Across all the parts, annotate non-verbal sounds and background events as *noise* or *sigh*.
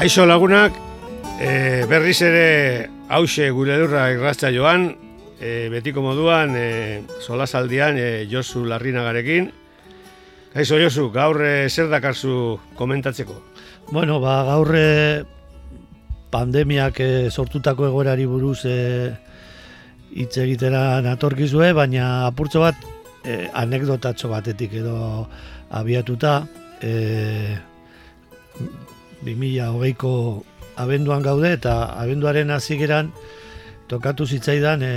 Kaixo lagunak, e, berriz ere hause gure lurra irratza joan, e, betiko moduan, e, solasaldian e, Josu Larrinagarekin. Kaixo Josu, gaur e, zer dakarzu komentatzeko? Bueno, ba, gaur e, pandemiak e, sortutako egoerari buruz e, hitz egitera natorkizue, baina apurtzo bat e, anekdotatxo batetik edo abiatuta, e, 2008ko abenduan gaude eta abenduaren hasieran tokatu zitzaidan e,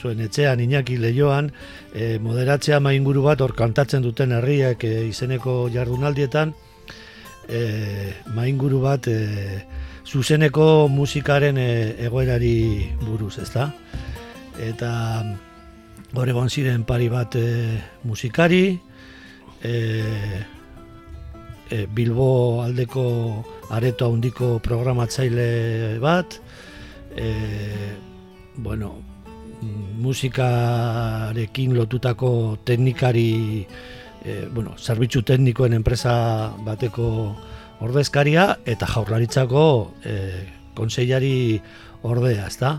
zuen etxean Iñaki Leioan e, moderatzea mainguru bat hor kantatzen duten herriak e, izeneko jardunaldietan e, mainguru bat e, zuzeneko musikaren e, egoerari buruz, ezta? Eta hor egon ziren pari bat e, musikari, e, e, Bilbo aldeko areto handiko programatzaile bat, e, bueno, musikarekin lotutako teknikari, e, bueno, zerbitzu teknikoen enpresa bateko ordezkaria eta jaurlaritzako e, konseilari ordea, ezta?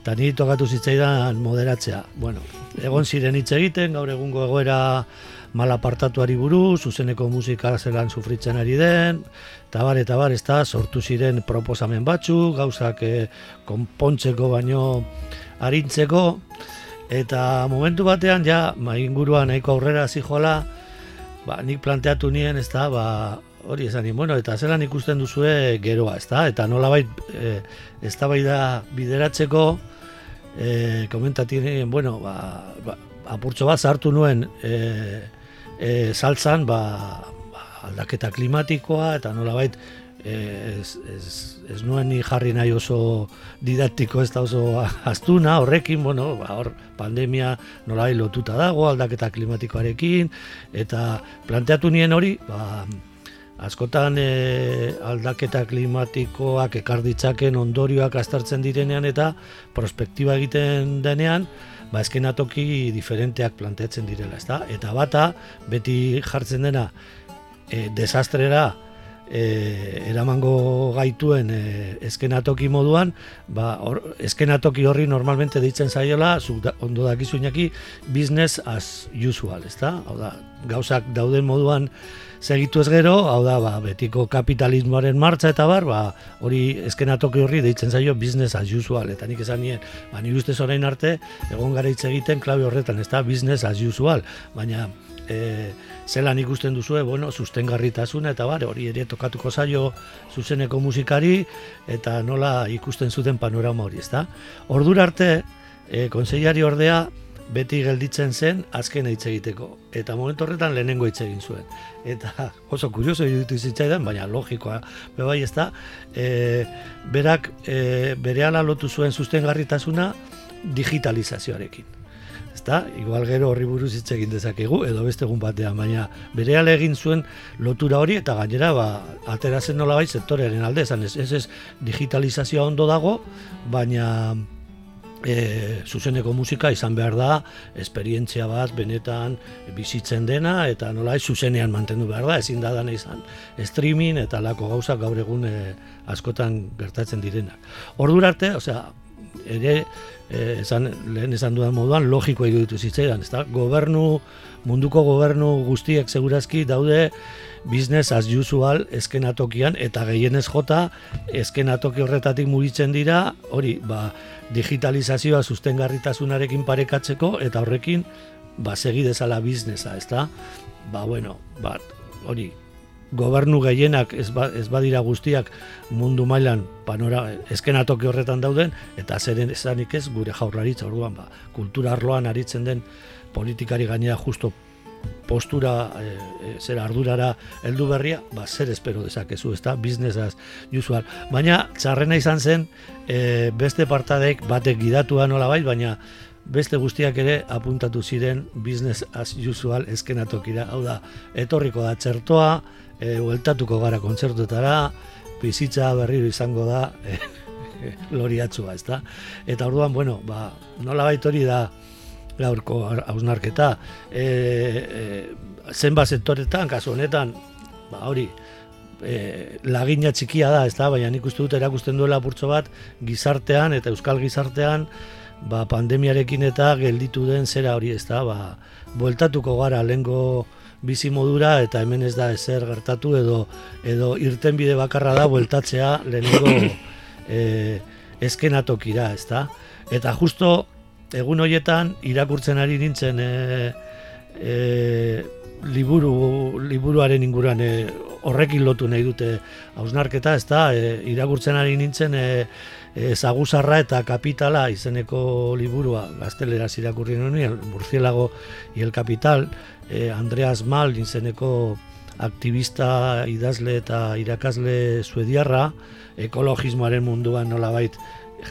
Eta ni tokatu zitzaidan moderatzea. Bueno, egon ziren hitz egiten, gaur egungo egoera malapartatuari buruz, zuzeneko musika zelan sufritzen ari den, eta bar, eta bar, ez da, sortu ziren proposamen batzu, gauzak eh, konpontzeko baino arintzeko, eta momentu batean, ja, ma inguruan nahiko aurrera zijoala, ba, nik planteatu nien, ez da, ba, hori esan bueno, eta zelan ikusten duzue geroa, ez da, eta nola bait, e, ez da bai da bideratzeko, e, komentati nien, bueno, ba, ba, apurtxo bat zartu nuen, e, e, saltzan ba, ba, aldaketa klimatikoa eta nolabait e, ez, ez, ez nuen ni jarri nahi oso didaktiko ez da oso *laughs* astuna horrekin, bueno, ba, hor pandemia nolabait lotuta dago aldaketa klimatikoarekin eta planteatu nien hori, ba, askotan e, aldaketa klimatikoak ekar ditzaken ondorioak astartzen direnean eta prospektiba egiten denean, ba eskenatoki diferenteak planteatzen direla, ezta? Eta bata beti jartzen dena e, desastrera e, eramango gaituen e, eskenatoki moduan, ba or, eskenatoki horri normalmente deitzen zaiola, zu da, ondo dakizu inaki, business as usual, ezta? Hau da, gauzak dauden moduan segitu ez gero, hau da, ba, betiko kapitalismoaren martza eta bar, ba, hori eskenatoki horri deitzen zaio business as usual, eta nik esan nien, ba, nik ustez orain arte, egon gara hitz egiten klabe horretan, ez da, business as usual, baina, e, zelan ikusten duzue, bueno, sustengarritasuna eta bar, hori ere tokatuko zaio zuzeneko musikari eta nola ikusten zuten panorama hori, ezta? Ordura arte, e, konseilari ordea beti gelditzen zen azken hitz egiteko. Eta momentu horretan lehenengo hitz egin zuen. Eta *laughs* oso kurioso iruditu zitzaidan baina logikoa be bai ezta? E, berak e, berehala lotu zuen sustengarritasuna digitalizazioarekin. Ezta? Igual gero horri buruz hitz egin dezakegu edo beste egun batean baina berehala egin zuen lotura hori eta gainera ba atera zen nolabait sektorearen alde. Esan ez, ez, ez digitalizazioa ondo dago baina e, zuzeneko musika izan behar da, esperientzia bat benetan bizitzen dena, eta nola zuzenean mantendu behar da, ezin da dana izan streaming eta lako gauzak gaur egun e, askotan gertatzen direnak. Ordur arte, osea, ere e, esan, lehen esan dudan moduan logiko iruditu zitzaidan, ezta? Gobernu, munduko gobernu guztiek segurazki daude business as usual eskenatokian eta gehienez jota eskenatoki horretatik mugitzen dira, hori, ba, digitalizazioa sustengarritasunarekin parekatzeko eta horrekin ba segi dezala biznesa, ezta? Ba bueno, ba, hori gobernu gehienak ez, ba, ez badira guztiak mundu mailan panora eskenatoki horretan dauden eta zeren esanik ez gure jaurlaritza orduan ba kultura arloan aritzen den politikari gainera justo postura e, e, zer ardurara heldu berria, ba zer espero dezakezu, ezta? Business as usual. Baina txarrena izan zen e, beste partadek batek gidatua nola bai, baina beste guztiak ere apuntatu ziren business as usual eskenatokira. Hau da, etorriko da txertoa, e, hueltatuko gara kontzertuetara, bizitza berriro izango da *laughs* e, loriatzua, ezta? Eta orduan, bueno, ba, nola hori da, gaurko hausnarketa. E, e, zenba sektoretan, kasu honetan, ba, hori, e, lagina txikia da, ez da, baina nik uste dut erakusten duela purtso bat, gizartean eta euskal gizartean, ba, pandemiarekin eta gelditu den zera hori, ez da, ba, bueltatuko gara lengo bizi modura eta hemen ez da ezer gertatu edo edo irtenbide bakarra da bueltatzea lehenengo *coughs* e, eskenatokira, ez da. Eta justo egun hoietan irakurtzen ari nintzen e, e, liburu, liburuaren inguruan e, horrekin lotu nahi dute hausnarketa, ez da, e, irakurtzen ari nintzen e, e, zaguzarra eta kapitala izeneko liburua. Gaztelera irakurri nuen, Murcielago y el Capital, e, Andreas Mal izeneko aktivista idazle eta irakasle suediarra, ekologismoaren munduan nolabait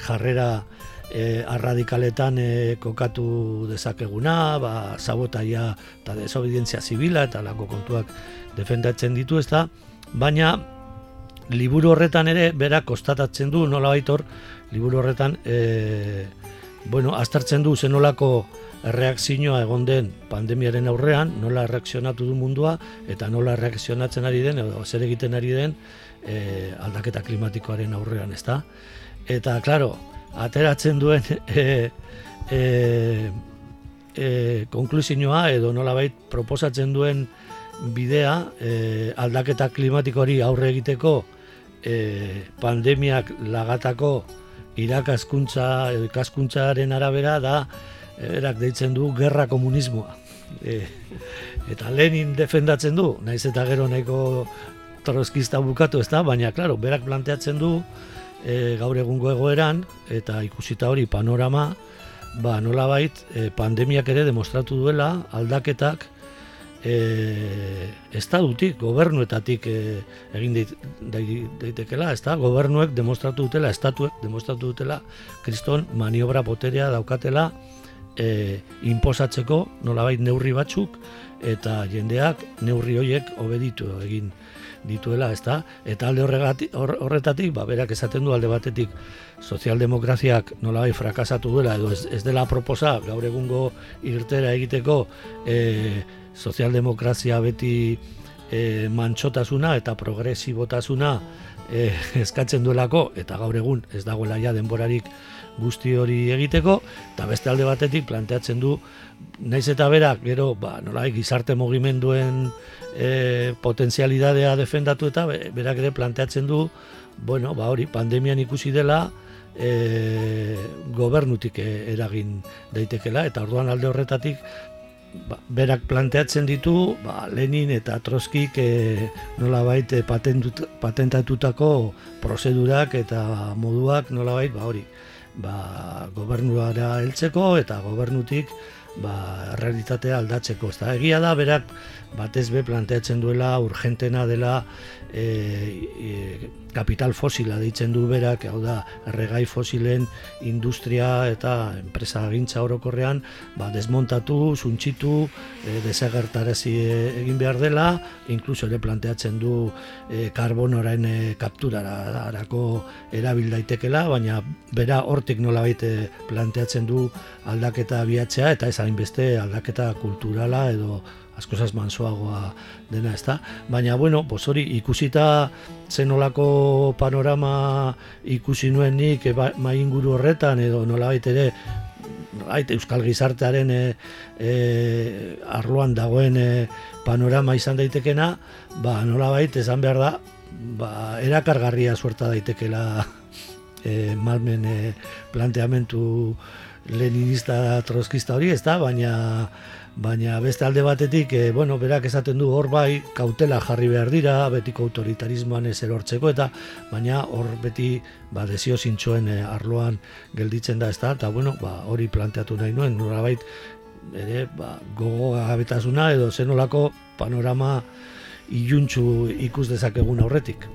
jarrera e, arradikaletan e, kokatu dezakeguna, ba, sabotaia eta desobedientzia zibila eta lako kontuak defendatzen ditu ez da, baina liburu horretan ere bera kostatatzen du nola baitor, liburu horretan e, bueno, aztertzen du zenolako reakzioa egon den pandemiaren aurrean, nola reakzionatu du mundua eta nola reakzionatzen ari den edo zer egiten ari den e, aldaketa klimatikoaren aurrean, ezta? Eta, claro, ateratzen duen e, e, e, konklusioa edo nolabait proposatzen duen bidea e, aldaketa klimatikori aurre egiteko e, pandemiak lagatako irakaskuntza edo ikaskuntzaren arabera da erak deitzen du gerra komunismoa. *laughs* E, eta Lenin defendatzen du, naiz eta gero nahiko trozkista bukatu ez da, baina, klaro, berak planteatzen du, e, gaur egungo egoeran eta ikusita hori panorama ba nolabait e, pandemiak ere demostratu duela aldaketak e, estadutik, gobernuetatik e, egin daitekela, ez da, gobernuek demostratu dutela, estatuek demostratu dutela, kriston maniobra poterea daukatela e, imposatzeko nolabait neurri batzuk, eta jendeak neurri horiek obeditu egin dituela, ezta? Eta alde horregatik horretatik, ba berak esaten du alde batetik sozialdemokraziak nolabai frakasatu duela edo ez, ez dela proposa gaur egungo irtera egiteko e, sozialdemokrazia beti e, mantxotasuna eta progresibotasuna e, *laughs* eskatzen duelako eta gaur egun ez dagoela ja denborarik guzti hori egiteko eta beste alde batetik planteatzen du naiz eta berak gero ba nolai gizarte mugimenduen e, potentzialidadea defendatu eta berak ere planteatzen du bueno ba hori pandemian ikusi dela e, gobernutik eragin daitekela eta orduan alde horretatik ba, berak planteatzen ditu ba, Lenin eta Troskik e, nolabait e, patentatutako prozedurak eta moduak nolabait ba hori ba, gobernuara heltzeko eta gobernutik ba, realitatea aldatzeko. Eta egia da, berak batez be planteatzen duela urgentena dela e, e, kapital fosila deitzen du berak, hau da, erregai fosilen industria eta enpresa gintza orokorrean, ba, desmontatu, zuntxitu, e, desagertarazi egin behar dela, inkluso ere planteatzen du e, karbonorain e, kapturara arako erabil daitekela, baina bera hortik nola baite planteatzen du aldaketa biatzea, eta ez hainbeste aldaketa kulturala edo askozaz mansoagoa dena, ezta? Baina, bueno, pues hori ikusita zenolako panorama ikusi nuen nik e, ba, inguru horretan, edo nolabait ere, ait, Euskal Gizartearen e, e, arloan dagoen e, panorama izan daitekena, ba, nolabait, esan behar da, ba, erakargarria suerta daitekela *laughs* e, malmen e, planteamentu leninista trozkista hori, ez da, baina baina beste alde batetik, e, bueno, berak esaten du hor bai kautela jarri behar dira, betiko autoritarismoan ez erortzeko, eta baina hor beti ba, desio zintxoen e, arloan gelditzen da, ez da, eta bueno, ba, hori planteatu nahi nuen, norabait, ere, ba, gogo gabetasuna edo zenolako panorama iluntzu ikus dezakegun aurretik.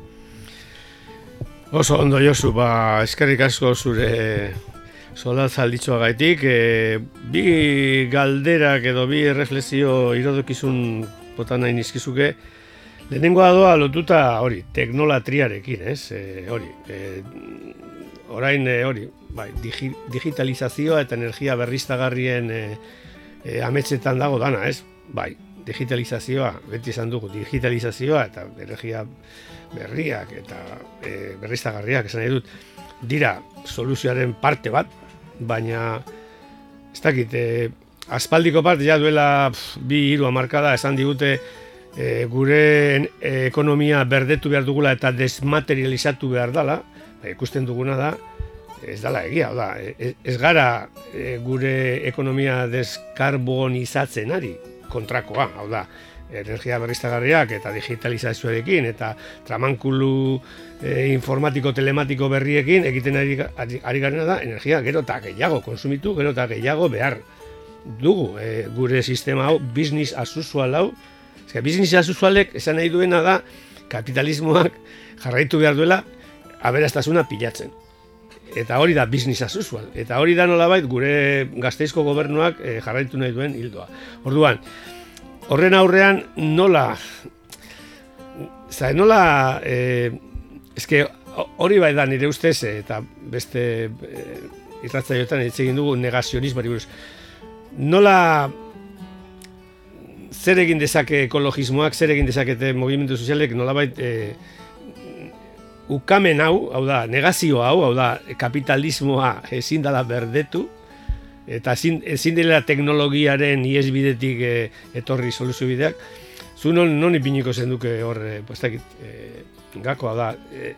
Oso ondo Josu, ba, eskerrik asko zure Sola zalditxoa gaitik, e, bi galderak edo bi reflexio irodokizun botan nahi nizkizuke, lehenengoa doa lotuta hori, teknolatriarekin, ez? E, hori, e, orain e, hori, bai, digi, digitalizazioa eta energia berriztagarrien e, e, ametsetan dago dana, ez? Bai, digitalizazioa, beti esan dugu, digitalizazioa eta energia berriak eta e, berriztagarriak esan nahi dut, dira soluzioaren parte bat, baina ez dakit, e, aspaldiko parte ja duela bi hiru hamarkada esan digute e, gure e, ekonomia berdetu behar dugula eta desmaterializatu behar dala, ba, ikusten duguna da, ez dala egia, da, e, ez gara e, gure ekonomia deskarbonizatzen ari, kontrakoa, hau da, energia berriztagarriak eta digitalizazioarekin eta tramankulu e, informatiko telematiko berriekin egiten ari, ari, garena da energia gero eta gehiago konsumitu, gero eta gehiago behar dugu e, gure sistema hau, business as usual hau. Ezka, business as usualek esan nahi duena da kapitalismoak jarraitu behar duela aberastasuna pilatzen. Eta hori da business as usual. Eta hori da nolabait gure gazteizko gobernuak e, jarraitu nahi duen hildoa orduan, horren aurrean nola Zai, nola e, eske hori bai da nire ustez eta beste e, irratzaioetan hitz egin dugu negazionismoari buruz. Nola zer egin dezake ekologismoak zer egin dezakete movimendu sozialek nolabait e, ukamen hau, hau da, negazio hau, hau da, kapitalismoa ezin dala berdetu, eta ezin, ezin dela teknologiaren iesbidetik e, etorri soluzio bideak, zu non, non ipiniko zen duke hor, e, e, gakoa da. E,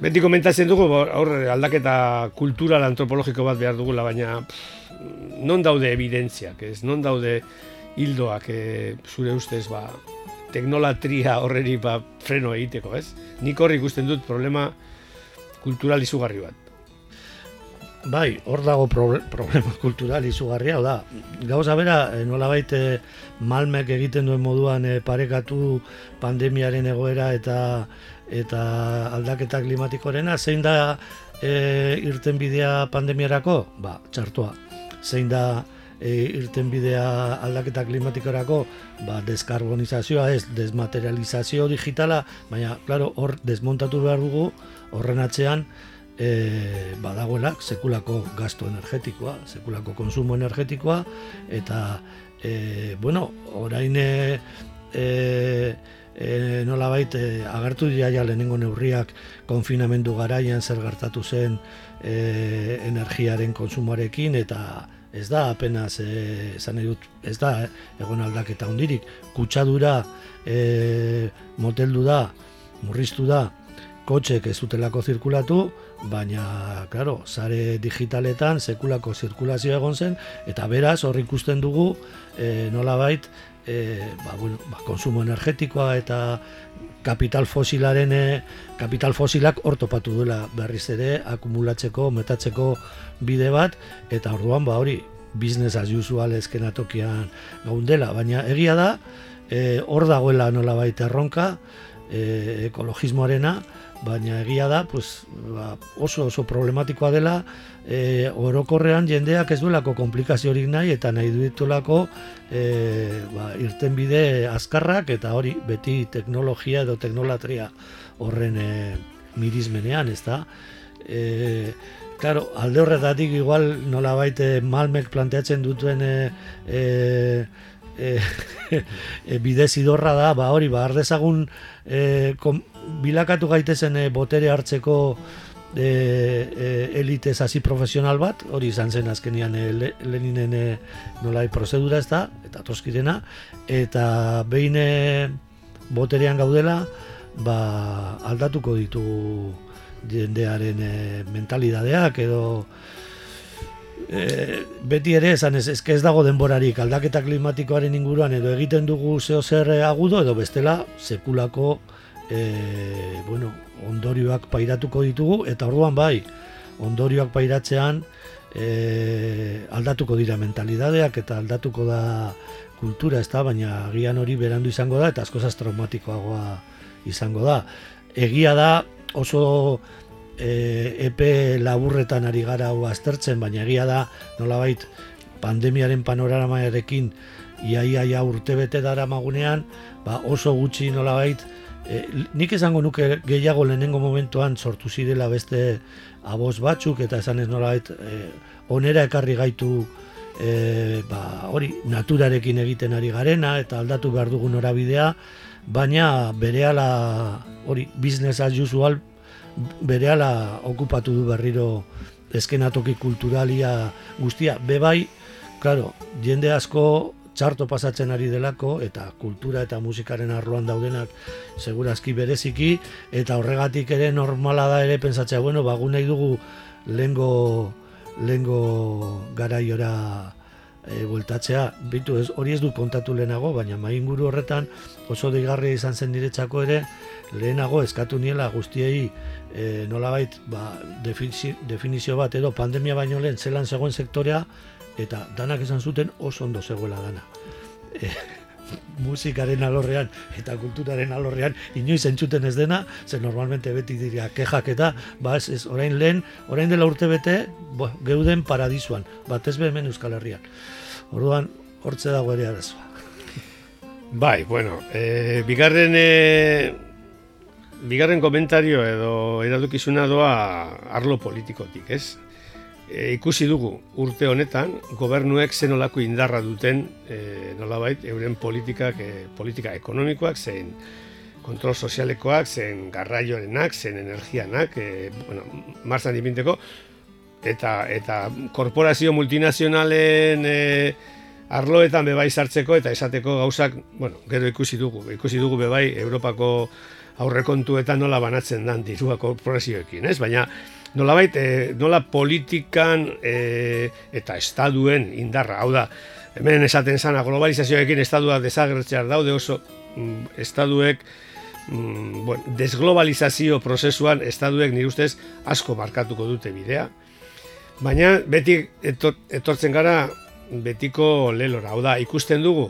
beti komentatzen dugu, hor aldaketa kultural antropologiko bat behar dugula, baina non daude evidentziak, ez? Non daude hildoak, e, zure ustez, ba, teknolatria horreri ba, freno egiteko, ez? Nik horri ikusten dut problema kultural izugarri bat. Bai, hor dago problema *laughs* kultural izugarria, da, gauza bera, eh, nola baite eh, malmek egiten duen moduan eh, parekatu pandemiaren egoera eta eta aldaketa klimatikorena, zein da e, irten bidea pandemiarako? Ba, txartua. Zein da e, irten bidea aldaketa klimatikorako? Ba, deskarbonizazioa ez, desmaterializazio digitala, baina, claro, hor desmontatu behar dugu, horren atzean, e, badagoela sekulako gasto energetikoa, sekulako konsumo energetikoa eta e, bueno, orain e, e, e, nola baita agertu dira ja lehenengo neurriak konfinamendu garaian zer gertatu zen e, energiaren konsumoarekin eta ez da apenas e, dut, ez da eh, egon aldaketa hondirik kutsadura e, moteldu da murriztu da kotxek ez dutelako zirkulatu, baina, claro, sare digitaletan sekulako zirkulazioa egon zen, eta beraz, hor ikusten dugu, e, nola bait, e, ba, bueno, ba, konsumo energetikoa eta kapital fosilaren e, kapital fosilak hor topatu duela berriz ere akumulatzeko, metatzeko bide bat eta orduan ba hori business as usual eskenatokian gaundela, baina egia da e, hor dagoela nola baita erronka e, ekologismoarena baina egia da pues, ba, oso oso problematikoa dela e, orokorrean jendeak ez duelako komplikaziorik nahi eta nahi duetulako e, ba, irten bide azkarrak eta hori beti teknologia edo teknolatria horren e, mirizmenean, ez da? E, claro, alde horretatik igual nola baite malmek planteatzen dutuen e, e, e, *laughs* e, bidez da, ba hori, ba, ardezagun e, kom, bilakatu gaitezen e, botere hartzeko e, e, elite hasi profesional bat, hori izan zen azkenian e, le, Leninen e, nolai prozedura ez da, eta toskirena, eta behin boterean gaudela, ba, aldatuko ditu jendearen e, mentalidadeak edo e, beti ere esan ez, ez, ez dago denborarik. Aldaketa klimatikoaren inguruan edo egiten dugu zeo zer agudo edo bestela sekulako e, bueno, ondorioak pairatuko ditugu eta orduan bai ondorioak pairatzean e, aldatuko dira mentalidadeak eta aldatuko da kultura ez baina agian hori berandu izango da eta askozaz traumatikoagoa izango da. Egia da oso e, epe laburretan ari gara hau aztertzen, baina egia da nolabait pandemiaren panoramarekin iaia ia urte bete dara magunean, ba oso gutxi nolabait e, nik esango nuke gehiago lehenengo momentuan sortu zirela beste abos batzuk eta esan ez nolabait e, onera ekarri gaitu e, ba, hori naturarekin egiten ari garena eta aldatu behar dugun norabidea, baina berehala hori business as usual berehala okupatu du berriro eskenatoki kulturalia guztia. Bebai, claro, jende asko txarto pasatzen ari delako eta kultura eta musikaren arloan daudenak segurazki bereziki eta horregatik ere normala da ere pentsatzea, bueno, ba nahi dugu lengo lengo garaiora e, bueltatzea, bitu ez, hori ez du kontatu lehenago, baina main inguru horretan oso deigarria izan zen diretzako ere, lehenago eskatu niela guztiei e, nolabait ba, definizio bat edo pandemia baino lehen zelan zegoen sektorea eta danak esan zuten oso ondo zegoela dana. E, musikaren alorrean eta kulturaren alorrean inoiz entzuten ez dena, ze normalmente beti dira kejak eta, ba ez, ez orain lehen, orain dela urte bete, bo, geuden paradisuan, bat ez hemen Euskal Herrian. Orduan, hortze dago ere arazoa. Bai, bueno, e, bigarren e, bigarren komentario edo eradukizuna doa arlo politikotik, ez? E, ikusi dugu urte honetan gobernuek zenolako indarra duten e, nolabait euren politikak, e, politika ekonomikoak, zein kontrol sozialekoak, zen garraioarenak, zen energianak, e, bueno, marzan dipinteko, eta, eta korporazio multinazionalen e, arloetan bebai sartzeko eta esateko gauzak, bueno, gero ikusi dugu, ikusi dugu bebai Europako aurrekontuetan nola banatzen dan dirua korporazioekin, ez? Baina nolabait e, nola politikan e, eta estaduen indarra, hau da, hemen esaten zana globalizazioekin estadua desagertzear daude oso mm, estaduek mm, bueno, desglobalizazio prozesuan estaduek nire ustez asko markatuko dute bidea. Baina beti etortzen gara betiko lelora, hau da, ikusten dugu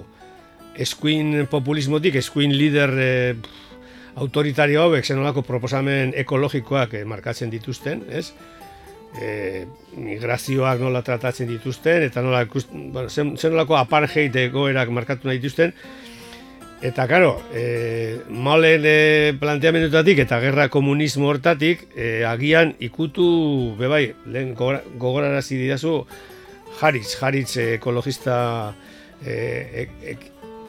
eskuin populismotik, eskuin lider e, autoritario hauek zenolako proposamen ekologikoak eh, markatzen dituzten, ez? E, migrazioak nola tratatzen dituzten, eta nola, bueno, zenolako apartheid egoerak markatu nahi dituzten, Eta, karo, e, maulen e, planteamendutatik eta gerra komunismo hortatik, e, agian ikutu, bebai, lehen gogorarazi didazu, Haritz, Haritz ekologista e, e,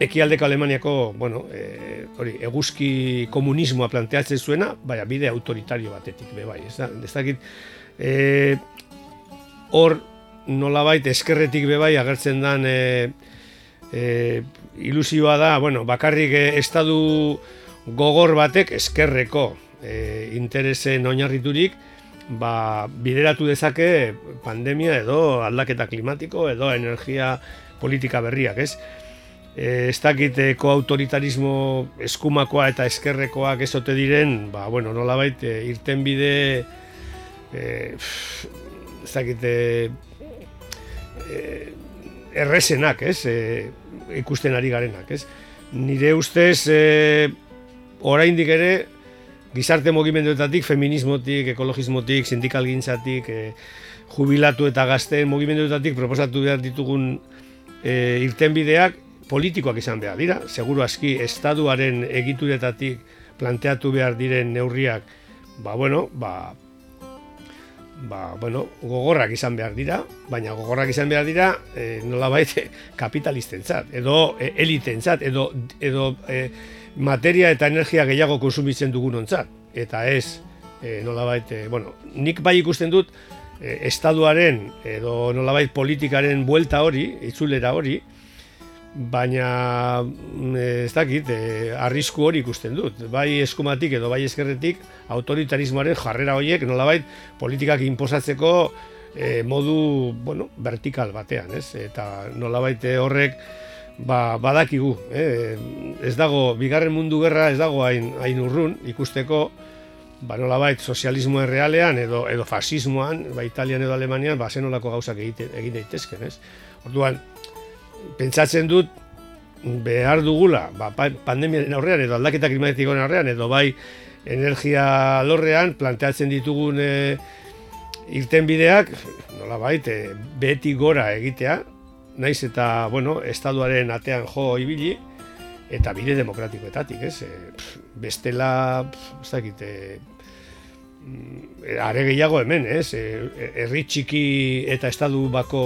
ekialdeko Alemaniako, bueno, e, hori, eguzki komunismoa planteatzen zuena, baina bide autoritario batetik, be bai, ez da, ez dakit, e, hor nolabait eskerretik be bai agertzen dan e, e, ilusioa da, bueno, bakarrik estadu gogor batek eskerreko e, interesen oinarriturik, ba, bideratu dezake pandemia edo aldaketa klimatiko edo energia politika berriak, ez? E, ez dakite koautoritarismo eskumakoa eta eskerrekoak ezote diren, ba, bueno, nola bait, e, irten bide, e, ez dakite, e, errezenak, ez, e, ikusten ari garenak, ez. Nire ustez, e, oraindik ere, gizarte mugimenduetatik, feminismotik, ekologismotik, sindikal gintzatik, e, jubilatu eta gazteen mugimenduetatik proposatu behar ditugun e, irtenbideak politikoak izan behar dira, seguru aski estaduaren egituretatik planteatu behar diren neurriak, ba bueno, ba, ba, bueno, gogorrak izan behar dira, baina gogorrak izan behar dira e, nolabait *laughs* kapitalistentzat, edo e, elitentzat, edo, edo e, materia eta energia gehiago konsumitzen dugunontzat. Eta ez, e, nolabait, e, bueno, nik bai ikusten dut, e, estaduaren edo nolabait politikaren buelta hori, itzulera hori, baina mm, ez dakit, e, arrisku hori ikusten dut. Bai eskumatik edo bai eskerretik autoritarismoaren jarrera horiek nolabait politikak inposatzeko e, modu bueno, vertikal batean, ez? Eta nolabait horrek ba, badakigu, eh? ez dago, bigarren mundu gerra ez dago hain, hain urrun ikusteko, ba nolabait sozialismo errealean edo edo fasismoan, ba Italian edo Alemanian, ba zenolako gauzak egite, egin daitezken, ez? Orduan, pentsatzen dut behar dugula, ba, pandemiaren aurrean edo aldaketa klimatikoen aurrean edo bai energia lorrean planteatzen ditugun e, irten bideak, nola baita, e, beti gora egitea, naiz eta, bueno, estaduaren atean jo ibili, eta bide demokratikoetatik, ez? E, bestela, ez dakit, e, are gehiago hemen, ez? E, herri txiki eta estadu bako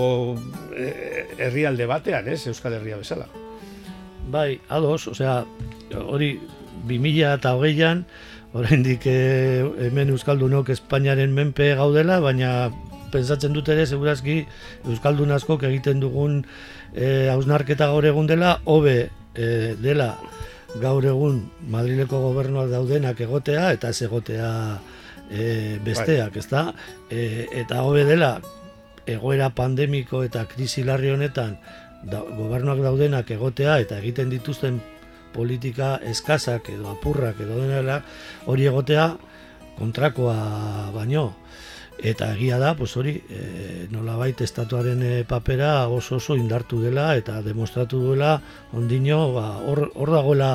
herrialde batean, ez? Euskal Herria bezala. Bai, ados, osea, hori 2000 eta hogeian, oraindik hemen Euskaldunok Espainiaren menpe gaudela, baina pensatzen dut ere, segurazki, Euskaldun askok egiten dugun eh, hausnarketa gaur egun dela, hobe eh, dela gaur egun Madrileko gobernuak daudenak egotea, eta ez egotea besteak, bai. ezta? Eh, eta hobe dela, egoera pandemiko eta krisi larri honetan, da, gobernuak daudenak egotea eta egiten dituzten politika eskazak edo apurrak edo denela hori egotea kontrakoa baino eta egia da pues hori e, nolabait estatuaren e, papera oso oso indartu dela eta demostratu duela ondino ba, hor, hor dagoela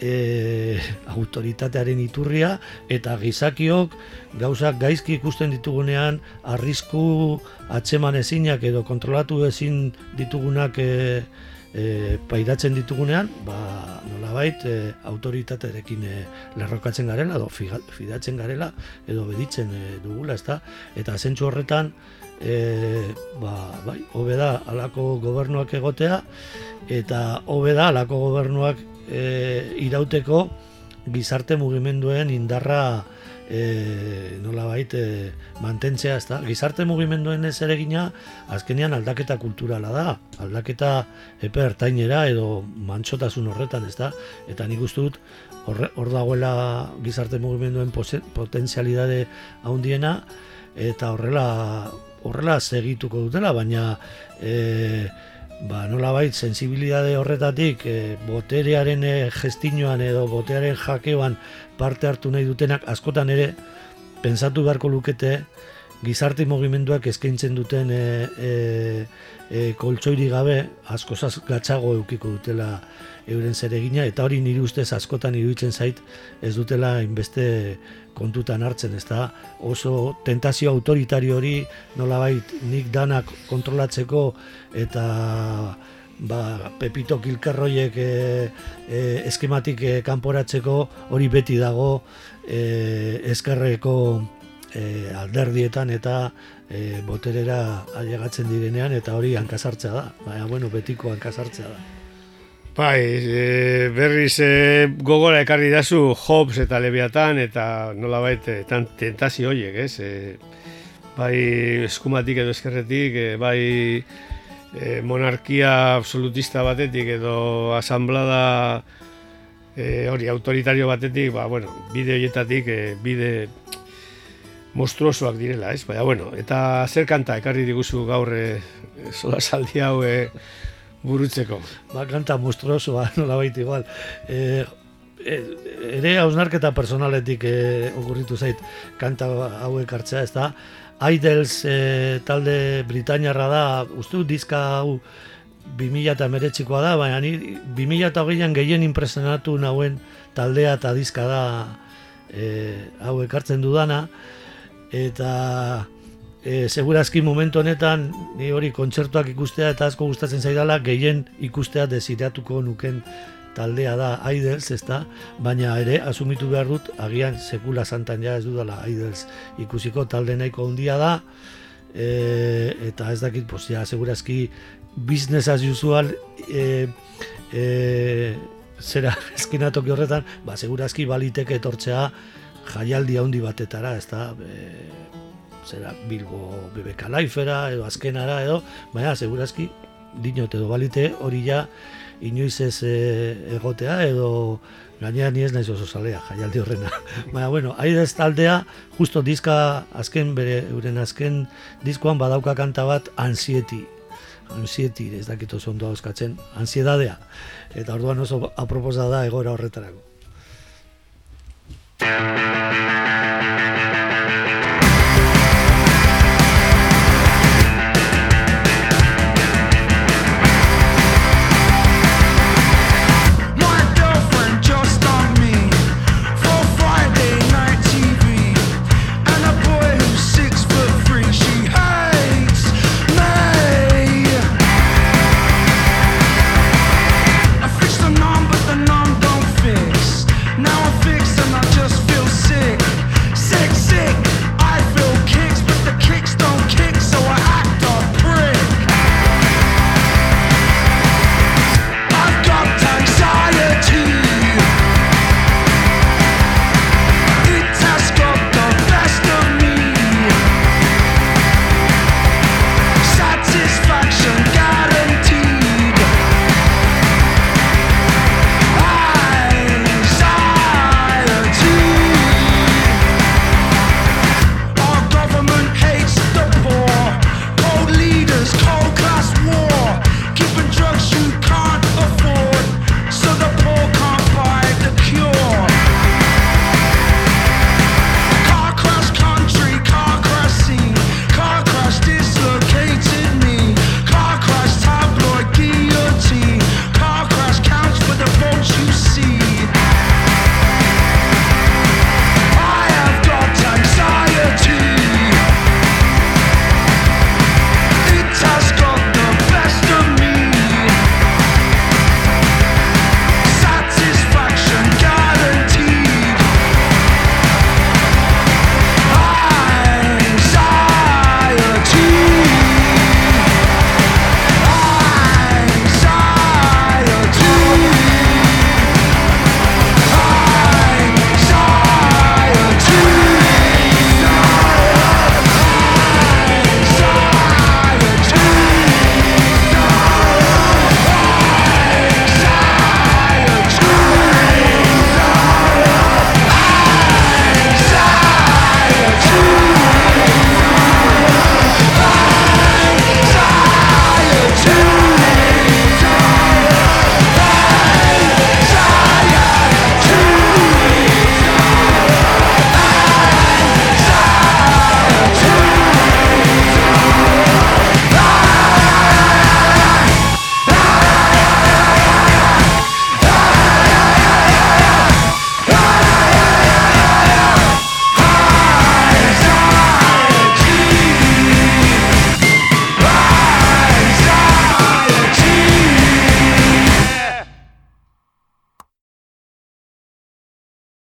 e, autoritatearen iturria eta gizakiok gauzak gaizki ikusten ditugunean arrisku atzeman ezinak edo kontrolatu ezin ditugunak e, e, pairatzen ditugunean ba, nolabait e, autoritatearekin e, lerrokatzen garela edo fidatzen garela edo beditzen e, dugula ezta? Eta zentsu horretan e, ba, bai, hobe da alako gobernuak egotea eta hobe da alako gobernuak e, irauteko gizarte mugimenduen indarra e, nola bait e, mantentzea, ez da? Gizarte mugimenduen ez ere azkenean aldaketa kulturala da, aldaketa epe ertainera edo mantxotasun horretan, ez da? Eta nik uste dut, hor dagoela gizarte mugimenduen potentzialidade haundiena, eta horrela horrela segituko dutela, baina e, ba, nola bait, sensibilidade horretatik e, boterearen e, gestinoan edo boterearen jakeoan parte hartu nahi dutenak askotan ere pensatu beharko lukete gizarte mugimenduak eskaintzen duten e, e, e, koltsoiri gabe asko gatzago eukiko dutela euren zeregina eta hori nire ustez askotan iruditzen zait ez dutela inbeste kontutan hartzen, ez da oso tentazio autoritario hori nolabait nik danak kontrolatzeko eta ba, pepito kilkarroiek e, e, eskematik e, kanporatzeko hori beti dago e, eskerreko e, alderdietan eta e, boterera ailegatzen direnean eta hori hankasartzea da, baina bueno, betiko hankasartzea da. Bai, e, berriz e, gogora ekarri dazu Hobbes eta Leviatan eta nola baita tan tentazio horiek, ez? E, bai eskumatik edo eskerretik, e, bai e, monarkia absolutista batetik edo asamblada e, hori autoritario batetik, ba, bueno, bide horietatik e, bide monstruosoak direla, ez? Baina, bueno, eta zer kanta ekarri diguzu gaur e, sola saldi hau e, burutzeko. Ba, kanta monstruosoa, *laughs* nola baita igual. E, ere hausnarketa personaletik e, okurritu zait kanta hauek hartzea, ez da? Idols e, talde Britainiarra da, uste dizka hau 2000 eta meretxikoa da, baina ni 2000 eta hogeian gehien impresionatu nauen taldea eta dizka da e, hau ekartzen dudana, eta e, segurazki momentu honetan ni hori kontzertuak ikustea eta asko gustatzen zaidala gehien ikustea desiratuko nuken taldea da Idols, ezta? Baina ere asumitu behar dut agian sekula santan ja ez dudala Idols ikusiko talde nahiko handia da. E, eta ez dakit, pues ja, segurazki business as usual e, e, zera *laughs* eskinatoki horretan, ba, segurazki baliteke etortzea jaialdi handi batetara, ez da, zera Bilbo BBK Laifera edo azkenara edo, baina segurazki dinot edo balite hori ja inoiz ez e, egotea edo gainean ni ez naiz oso salea jaialdi horrena. *laughs* baina bueno, aidez taldea justo diska azken bere euren azken diskoan badauka kanta bat ansieti ansieti, ez dakit oso ondo euskatzen, ansiedadea. Eta orduan oso aproposa da egora horretarako. Música